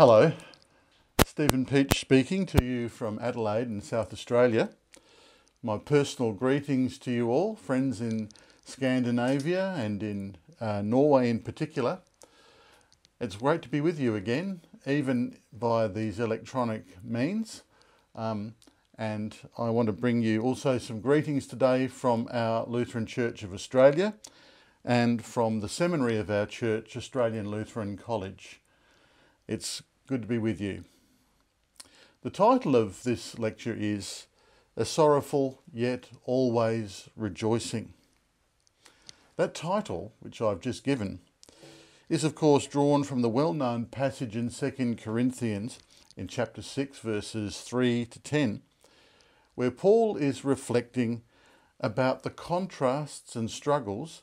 Hello, Stephen Pietsch speaking to you from Adelaide in South Australia. My personal greetings to you all, friends in Scandinavia and in uh, Norway in particular. It's great to be with you again, even by these electronic means. Um, and I want to bring you also some greetings today from our Lutheran Church of Australia and from the seminary of our church, Australian Lutheran College. It's good to be with you. The title of this lecture is A Sorrowful Yet Always Rejoicing. That title, which I've just given, is of course drawn from the well known passage in 2 Corinthians in chapter 6, verses 3 to 10, where Paul is reflecting about the contrasts and struggles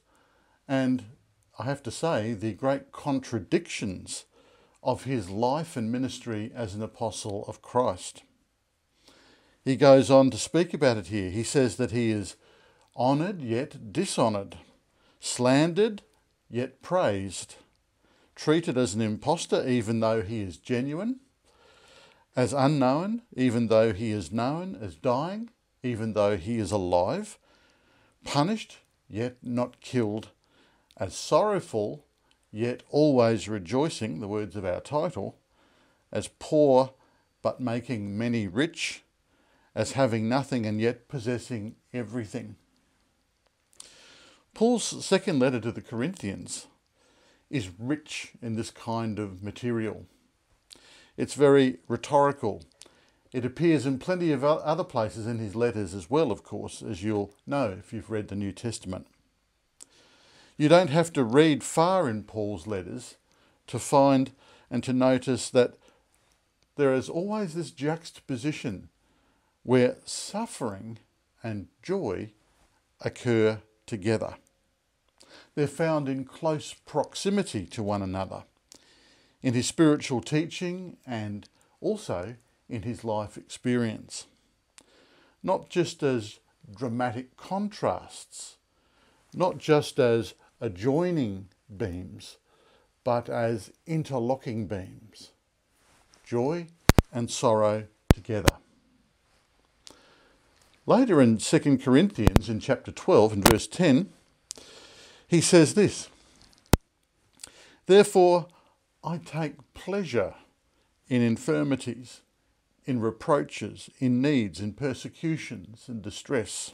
and I have to say, the great contradictions of his life and ministry as an apostle of Christ. He goes on to speak about it here. He says that he is honoured yet dishonoured, slandered yet praised, treated as an impostor even though he is genuine, as unknown even though he is known, as dying even though he is alive, punished yet not killed, as sorrowful yet always rejoicing, the words of our title, as poor but making many rich, as having nothing and yet possessing everything. Paul's second letter to the Corinthians is rich in this kind of material. It's very rhetorical. It appears in plenty of other places in his letters as well, of course, as you'll know if you've read the New Testament. You don't have to read far in Paul's letters to find and to notice that there is always this juxtaposition where suffering and joy occur together. They're found in close proximity to one another in his spiritual teaching and also in his life experience. Not just as dramatic contrasts, not just as adjoining beams, but as interlocking beams. Joy and sorrow together. Later in 2 Corinthians, in chapter 12, in verse 10, he says this Therefore, I take pleasure in infirmities, in reproaches, in needs, in persecutions, and distress.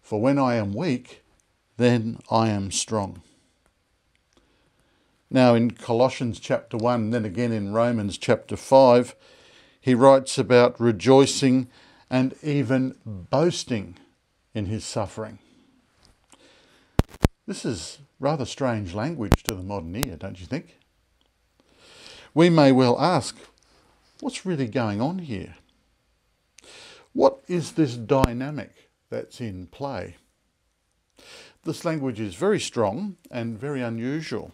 For when I am weak, then I am strong. Now, in Colossians chapter 1, then again in Romans chapter 5, he writes about rejoicing and even boasting in his suffering. This is rather strange language to the modern ear, don't you think? We may well ask, what's really going on here? What is this dynamic that's in play? This language is very strong and very unusual.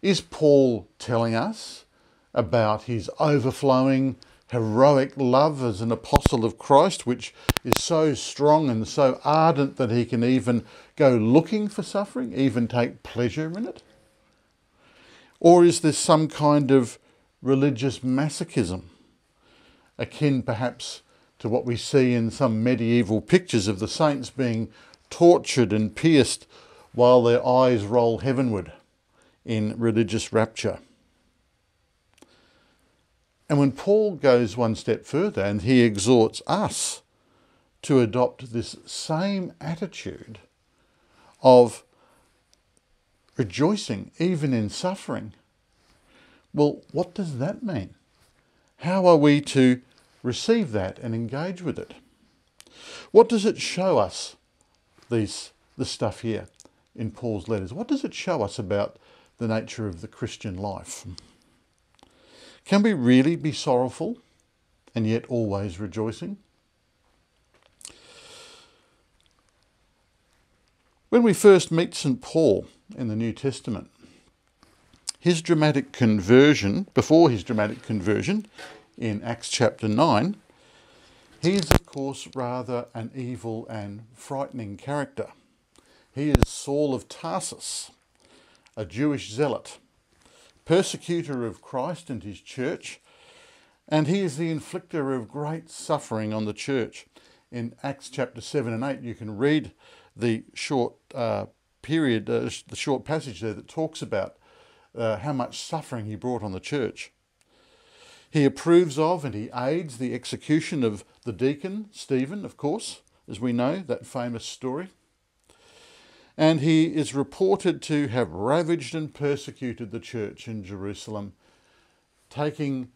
Is Paul telling us about his overflowing heroic love as an apostle of Christ, which is so strong and so ardent that he can even go looking for suffering, even take pleasure in it? Or is this some kind of religious masochism, akin perhaps to what we see in some medieval pictures of the saints being tortured and pierced while their eyes roll heavenward in religious rapture. And when Paul goes one step further and he exhorts us to adopt this same attitude of rejoicing even in suffering, well, what does that mean? How are we to receive that and engage with it? What does it show us these, this stuff here in Paul's letters? What does it show us about the nature of the Christian life? Can we really be sorrowful and yet always rejoicing? When we first meet St. Paul in the New Testament, his dramatic conversion, before his dramatic conversion in Acts chapter 9, he is, of course, rather an evil and frightening character. He is Saul of Tarsus, a Jewish zealot, persecutor of Christ and his church, and he is the inflictor of great suffering on the church. In Acts chapter 7 and 8, you can read the short uh, period, uh, the short passage there that talks about uh, how much suffering he brought on the church. He approves of and he aids the execution of the deacon, Stephen, of course, as we know, that famous story. And he is reported to have ravaged and persecuted the church in Jerusalem, taking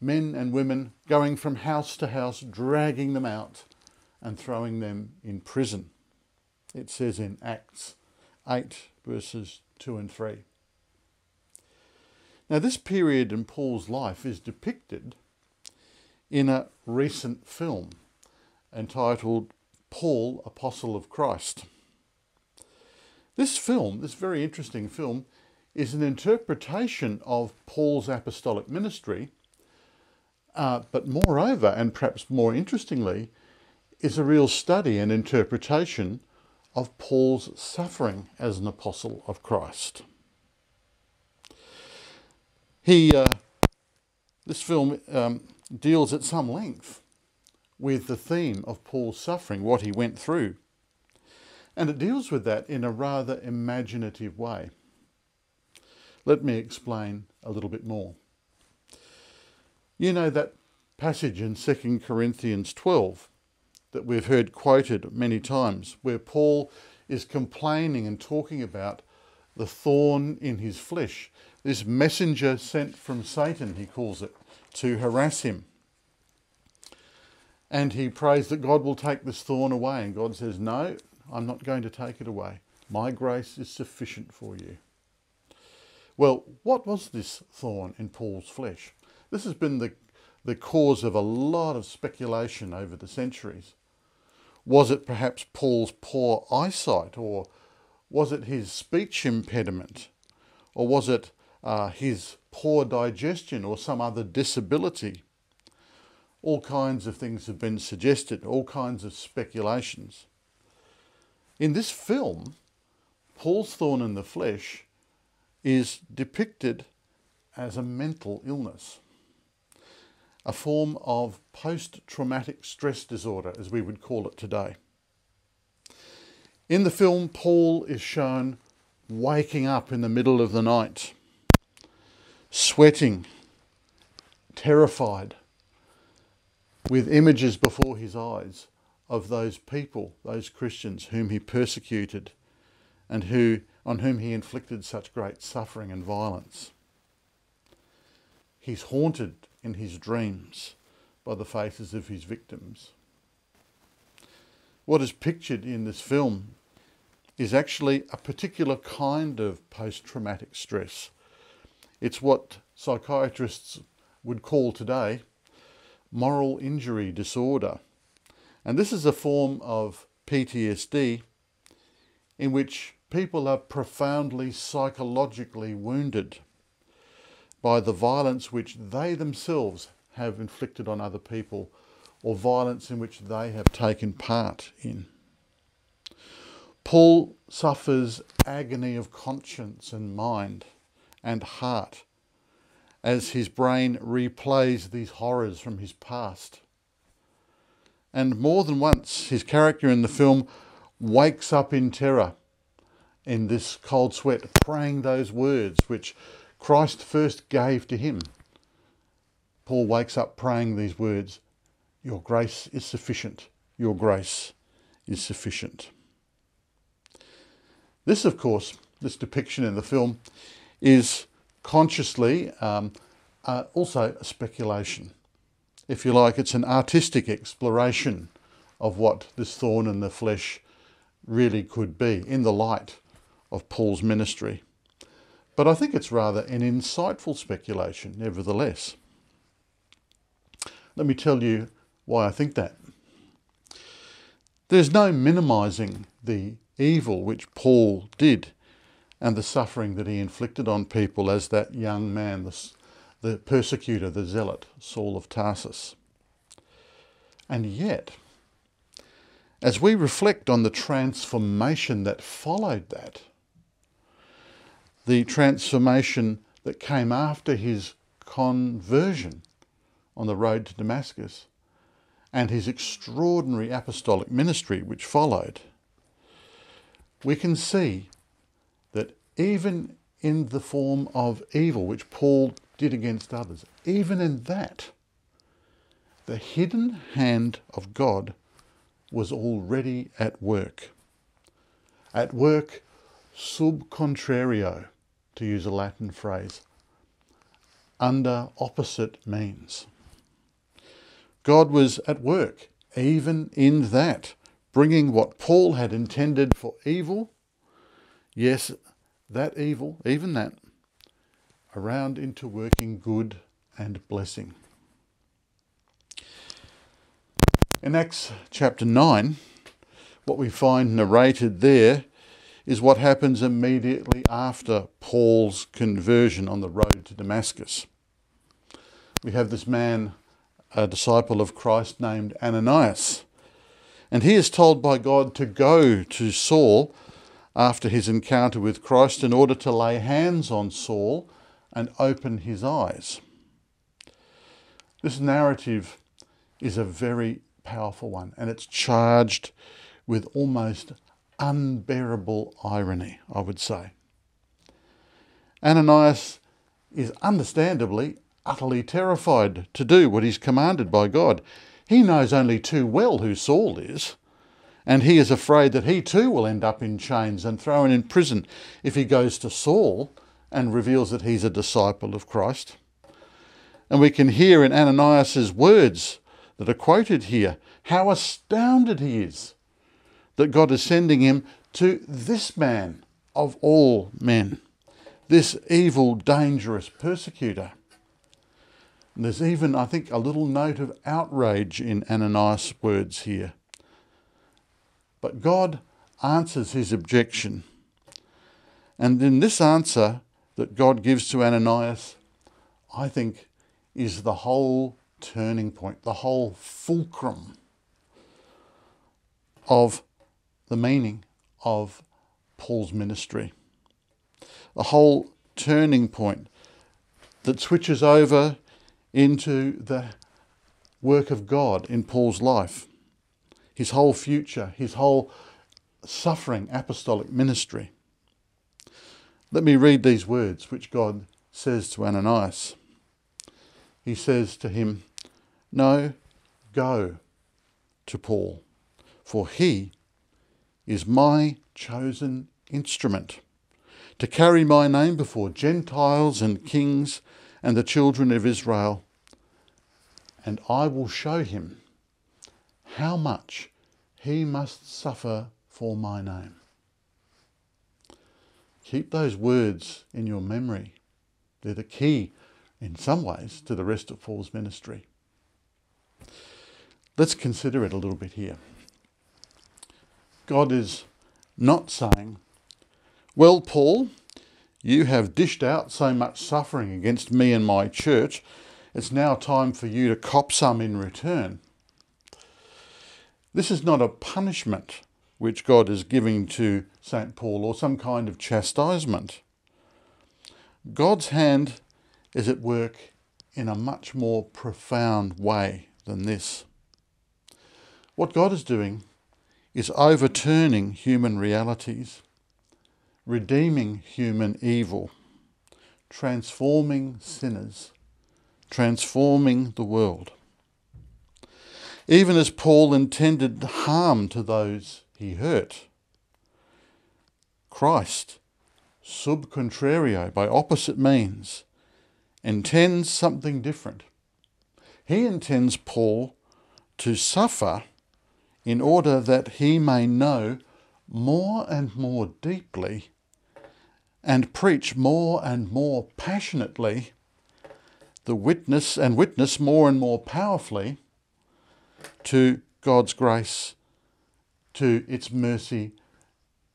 men and women, going from house to house, dragging them out and throwing them in prison. It says in Acts 8, verses 2 and 3. Now, this period in Paul's life is depicted in a recent film entitled Paul, Apostle of Christ. This film, this very interesting film, is an interpretation of Paul's apostolic ministry, uh, but moreover, and perhaps more interestingly, is a real study and interpretation of Paul's suffering as an apostle of Christ. He, uh, this film um, deals at some length with the theme of Paul's suffering, what he went through. And it deals with that in a rather imaginative way. Let me explain a little bit more. You know that passage in 2 Corinthians 12 that we've heard quoted many times, where Paul is complaining and talking about the thorn in his flesh this messenger sent from Satan, he calls it, to harass him. And he prays that God will take this thorn away. And God says, No, I'm not going to take it away. My grace is sufficient for you. Well, what was this thorn in Paul's flesh? This has been the, the cause of a lot of speculation over the centuries. Was it perhaps Paul's poor eyesight, or was it his speech impediment, or was it uh, his poor digestion or some other disability. All kinds of things have been suggested, all kinds of speculations. In this film, Paul's thorn in the flesh is depicted as a mental illness, a form of post traumatic stress disorder, as we would call it today. In the film, Paul is shown waking up in the middle of the night sweating, terrified, with images before his eyes of those people, those Christians whom he persecuted and who, on whom he inflicted such great suffering and violence. He's haunted in his dreams by the faces of his victims. What is pictured in this film is actually a particular kind of post traumatic stress it's what psychiatrists would call today moral injury disorder. And this is a form of PTSD in which people are profoundly psychologically wounded by the violence which they themselves have inflicted on other people or violence in which they have taken part in. Paul suffers agony of conscience and mind and heart as his brain replays these horrors from his past. And more than once, his character in the film wakes up in terror in this cold sweat, praying those words which Christ first gave to him. Paul wakes up praying these words Your grace is sufficient. Your grace is sufficient. This, of course, this depiction in the film is consciously um, uh, also a speculation. If you like, it's an artistic exploration of what this thorn in the flesh really could be in the light of Paul's ministry. But I think it's rather an insightful speculation, nevertheless. Let me tell you why I think that. There's no minimizing the evil which Paul did and the suffering that he inflicted on people as that young man, the, the persecutor, the zealot, Saul of Tarsus. And yet, as we reflect on the transformation that followed that, the transformation that came after his conversion on the road to Damascus and his extraordinary apostolic ministry which followed, we can see even in the form of evil which Paul did against others, even in that, the hidden hand of God was already at work. At work sub contrario, to use a Latin phrase, under opposite means. God was at work, even in that, bringing what Paul had intended for evil, yes, that evil, even that, around into working good and blessing. In Acts chapter 9, what we find narrated there is what happens immediately after Paul's conversion on the road to Damascus. We have this man, a disciple of Christ named Ananias, and he is told by God to go to Saul after his encounter with Christ in order to lay hands on Saul and open his eyes. This narrative is a very powerful one and it's charged with almost unbearable irony, I would say. Ananias is understandably utterly terrified to do what he's commanded by God. He knows only too well who Saul is, and he is afraid that he too will end up in chains and thrown in prison if he goes to Saul and reveals that he's a disciple of Christ. And we can hear in Ananias's words that are quoted here how astounded he is that God is sending him to this man of all men, this evil, dangerous persecutor. And there's even, I think, a little note of outrage in Ananias' words here. But God answers his objection. And in this answer that God gives to Ananias, I think, is the whole turning point, the whole fulcrum of the meaning of Paul's ministry. A whole turning point that switches over into the work of God in Paul's life, his whole future, his whole suffering apostolic ministry. Let me read these words which God says to Ananias. He says to him, No, go to Paul, for he is my chosen instrument to carry my name before Gentiles and kings and the children of Israel, and I will show him how much he must suffer for my name. Keep those words in your memory. They're the key, in some ways, to the rest of Paul's ministry. Let's consider it a little bit here. God is not saying, Well, Paul, you have dished out so much suffering against me and my church, it's now time for you to cop some in return. This is not a punishment which God is giving to St. Paul or some kind of chastisement. God's hand is at work in a much more profound way than this. What God is doing is overturning human realities, redeeming human evil, transforming sinners, transforming the world. Even as Paul intended harm to those he hurt, Christ, sub contrario, by opposite means, intends something different. He intends Paul to suffer in order that he may know more and more deeply and preach more and more passionately the witness and witness more and more powerfully to God's grace, to its mercy,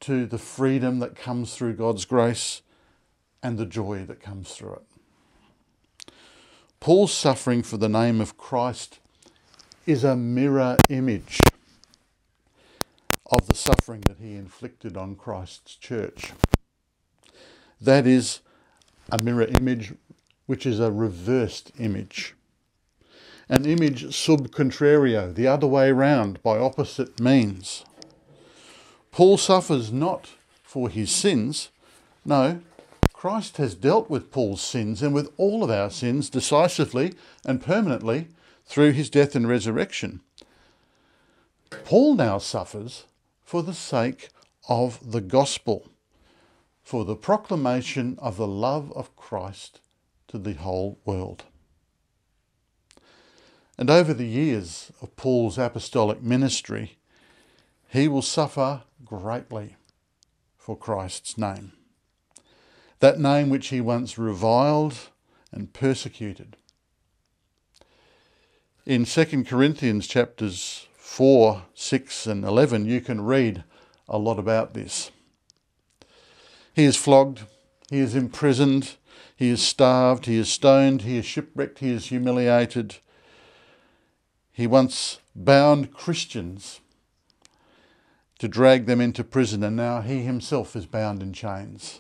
to the freedom that comes through God's grace and the joy that comes through it. Paul's suffering for the name of Christ is a mirror image of the suffering that he inflicted on Christ's church. That is a mirror image which is a reversed image. An image sub contrario, the other way round, by opposite means. Paul suffers not for his sins. No, Christ has dealt with Paul's sins and with all of our sins decisively and permanently through his death and resurrection. Paul now suffers for the sake of the gospel, for the proclamation of the love of Christ to the whole world. And over the years of Paul's apostolic ministry, he will suffer greatly for Christ's name. That name which he once reviled and persecuted. In 2 Corinthians chapters 4, 6, and 11, you can read a lot about this. He is flogged, he is imprisoned, he is starved, he is stoned, he is shipwrecked, he is humiliated. He once bound Christians to drag them into prison, and now he himself is bound in chains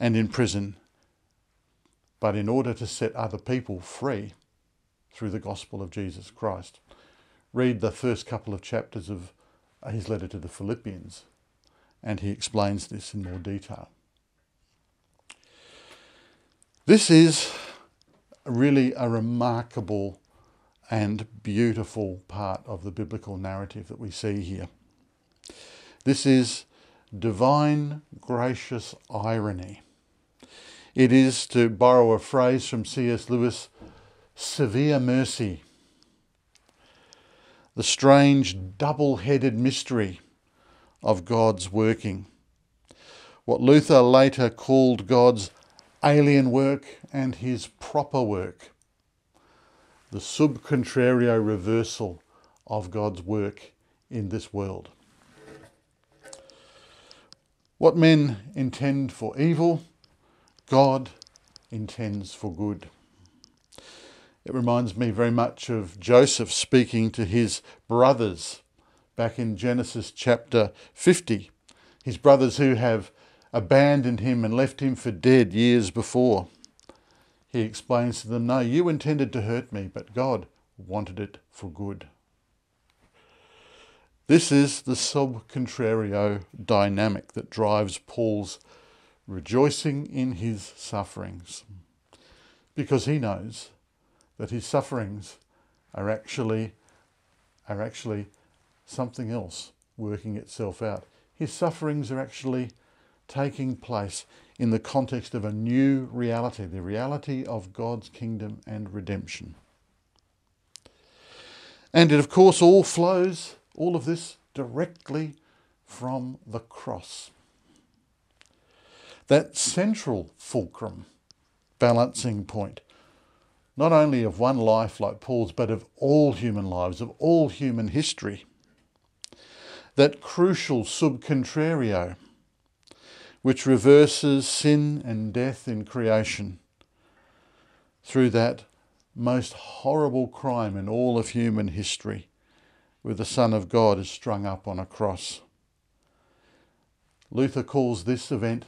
and in prison, but in order to set other people free through the gospel of Jesus Christ. Read the first couple of chapters of his letter to the Philippians, and he explains this in more detail. This is really a remarkable and beautiful part of the biblical narrative that we see here. This is divine gracious irony. It is, to borrow a phrase from C.S. Lewis, severe mercy. The strange double headed mystery of God's working. What Luther later called God's alien work and his proper work. The sub contrario reversal of God's work in this world. What men intend for evil, God intends for good. It reminds me very much of Joseph speaking to his brothers back in Genesis chapter 50. His brothers who have abandoned him and left him for dead years before. He explains to them, No, you intended to hurt me, but God wanted it for good. This is the sub contrario dynamic that drives Paul's rejoicing in his sufferings, because he knows that his sufferings are actually, are actually something else working itself out. His sufferings are actually taking place in the context of a new reality, the reality of God's kingdom and redemption. And it, of course, all flows all of this directly from the cross. That central fulcrum, balancing point, not only of one life like Paul's, but of all human lives, of all human history. That crucial sub contrario, which reverses sin and death in creation through that most horrible crime in all of human history, where the Son of God is strung up on a cross. Luther calls this event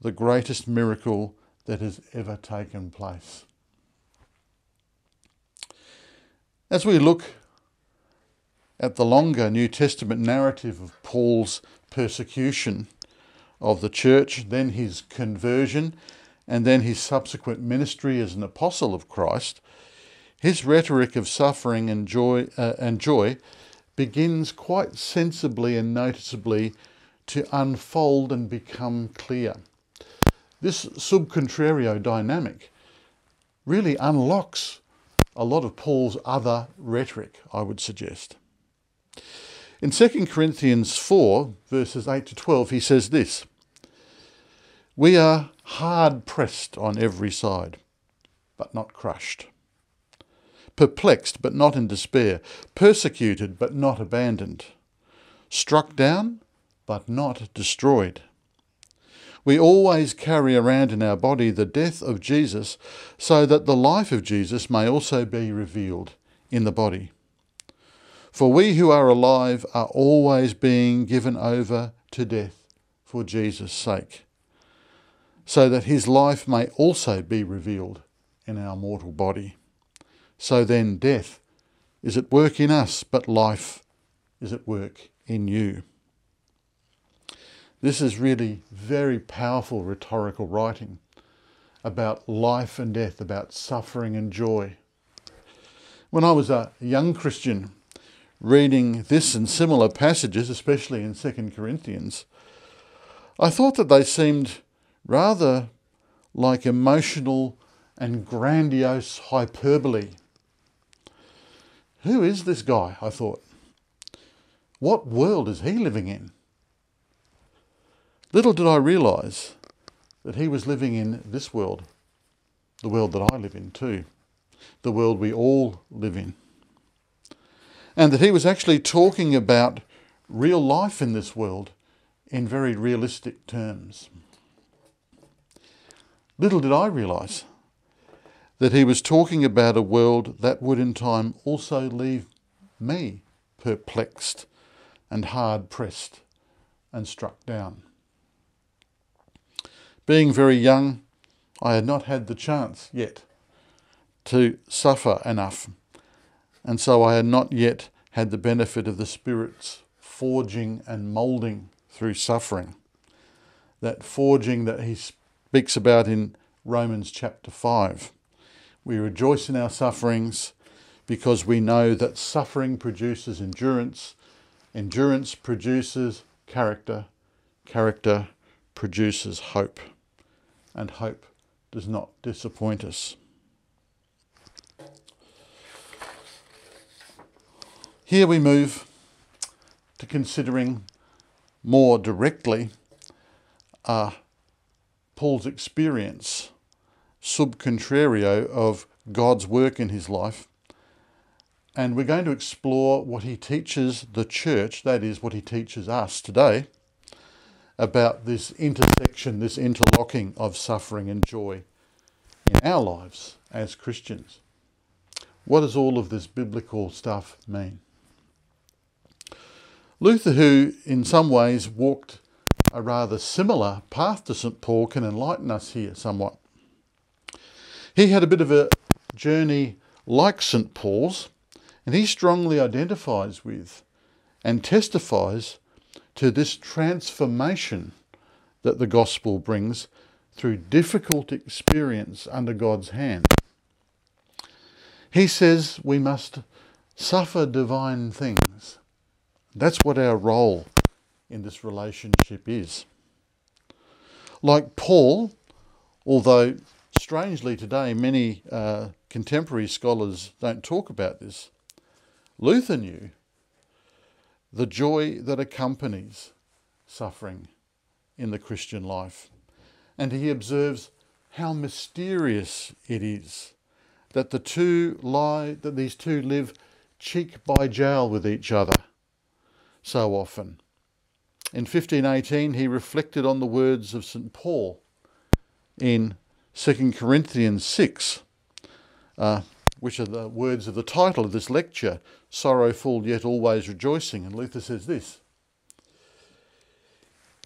the greatest miracle that has ever taken place. As we look at the longer New Testament narrative of Paul's persecution of the church, then his conversion, and then his subsequent ministry as an apostle of Christ, his rhetoric of suffering and joy, uh, and joy begins quite sensibly and noticeably to unfold and become clear. This sub contrario dynamic really unlocks a lot of Paul's other rhetoric, I would suggest. In 2 Corinthians 4, verses 8 to 12, he says this We are hard pressed on every side, but not crushed perplexed but not in despair, persecuted but not abandoned, struck down but not destroyed. We always carry around in our body the death of Jesus so that the life of Jesus may also be revealed in the body. For we who are alive are always being given over to death for Jesus' sake, so that his life may also be revealed in our mortal body. So then, death is at work in us, but life is at work in you. This is really very powerful rhetorical writing about life and death, about suffering and joy. When I was a young Christian, reading this and similar passages, especially in 2 Corinthians, I thought that they seemed rather like emotional and grandiose hyperbole. Who is this guy? I thought. What world is he living in? Little did I realise that he was living in this world, the world that I live in too, the world we all live in. And that he was actually talking about real life in this world in very realistic terms. Little did I realise that he was talking about a world that would in time also leave me perplexed and hard pressed and struck down. Being very young, I had not had the chance yet to suffer enough, and so I had not yet had the benefit of the Spirit's forging and moulding through suffering. That forging that he speaks about in Romans chapter 5. We rejoice in our sufferings because we know that suffering produces endurance, endurance produces character, character produces hope, and hope does not disappoint us. Here we move to considering more directly uh, Paul's experience, sub contrario, of God's work in his life. And we're going to explore what he teaches the church, that is, what he teaches us today, about this intersection, this interlocking of suffering and joy in our lives as Christians. What does all of this biblical stuff mean? Luther, who in some ways walked a rather similar path to St. Paul, can enlighten us here somewhat. He had a bit of a journey like St. Paul's, and he strongly identifies with and testifies to this transformation that the gospel brings through difficult experience under God's hand. He says we must suffer divine things that's what our role in this relationship is. Like Paul, although strangely today many uh, contemporary scholars don't talk about this, Luther knew the joy that accompanies suffering in the Christian life. And he observes how mysterious it is that the two lie, that these two live cheek by jowl with each other so often. In 1518, he reflected on the words of St. Paul in 2 Corinthians 6, uh, which are the words of the title of this lecture Sorrowful Yet Always Rejoicing. And Luther says this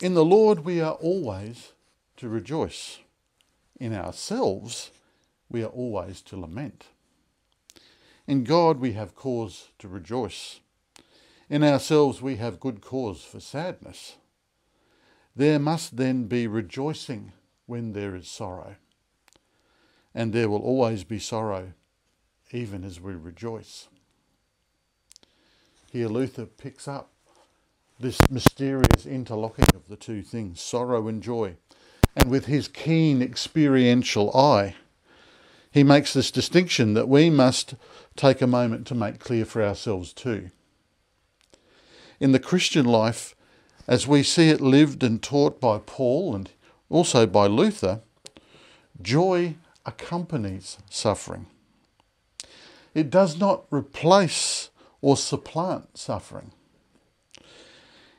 In the Lord we are always to rejoice, in ourselves we are always to lament. In God we have cause to rejoice in ourselves we have good cause for sadness. There must then be rejoicing when there is sorrow. And there will always be sorrow, even as we rejoice. Here Luther picks up this mysterious interlocking of the two things, sorrow and joy. And with his keen experiential eye, he makes this distinction that we must take a moment to make clear for ourselves too in the Christian life, as we see it lived and taught by Paul and also by Luther, joy accompanies suffering. It does not replace or supplant suffering.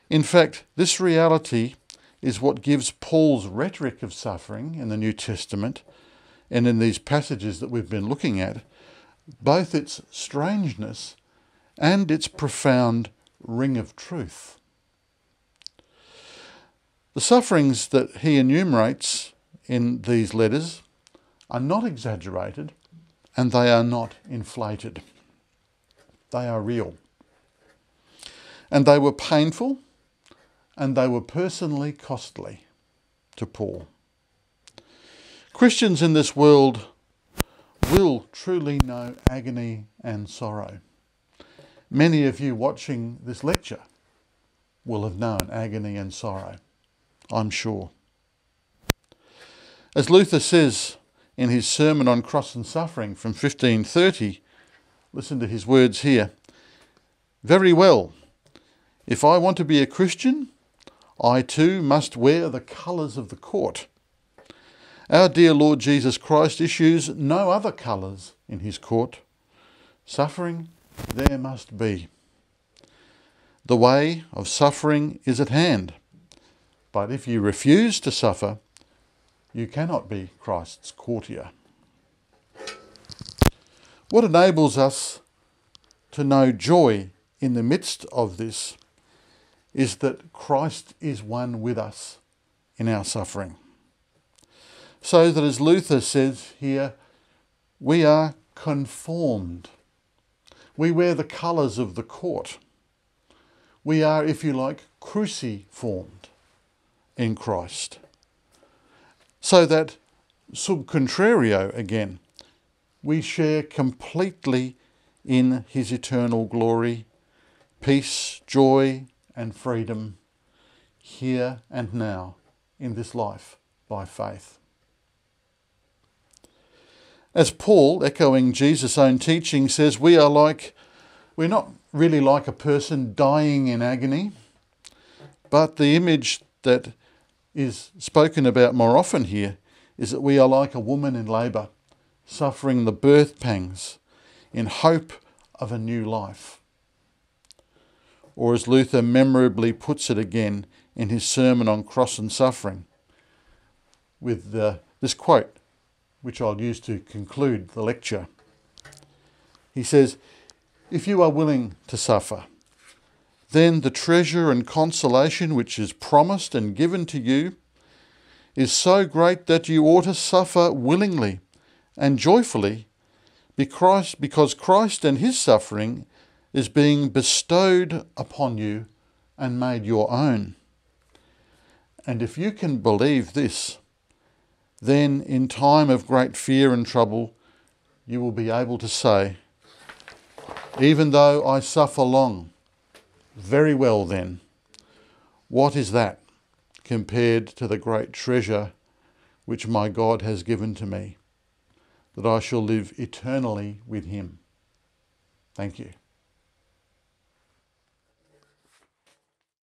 In fact, this reality is what gives Paul's rhetoric of suffering in the New Testament and in these passages that we've been looking at both its strangeness and its profound ring of truth. The sufferings that he enumerates in these letters are not exaggerated and they are not inflated. They are real. And they were painful and they were personally costly to Paul. Christians in this world will truly know agony and sorrow. Many of you watching this lecture will have known agony and sorrow, I'm sure. As Luther says in his sermon on cross and suffering from 1530, listen to his words here. Very well, if I want to be a Christian, I too must wear the colours of the court. Our dear Lord Jesus Christ issues no other colours in his court. Suffering there must be. The way of suffering is at hand. But if you refuse to suffer, you cannot be Christ's courtier. What enables us to know joy in the midst of this is that Christ is one with us in our suffering. So that, as Luther says here, we are conformed. We wear the colours of the court. We are, if you like, cruciformed in Christ. So that, sub contrario again, we share completely in his eternal glory, peace, joy, and freedom here and now in this life by faith. As Paul, echoing Jesus' own teaching, says, we are like, we're not really like a person dying in agony, but the image that is spoken about more often here is that we are like a woman in labour, suffering the birth pangs in hope of a new life. Or as Luther memorably puts it again in his sermon on cross and suffering, with this quote, which I'll use to conclude the lecture. He says, If you are willing to suffer, then the treasure and consolation which is promised and given to you is so great that you ought to suffer willingly and joyfully because Christ and his suffering is being bestowed upon you and made your own. And if you can believe this, then in time of great fear and trouble, you will be able to say, Even though I suffer long, very well then, what is that compared to the great treasure which my God has given to me, that I shall live eternally with him? Thank you.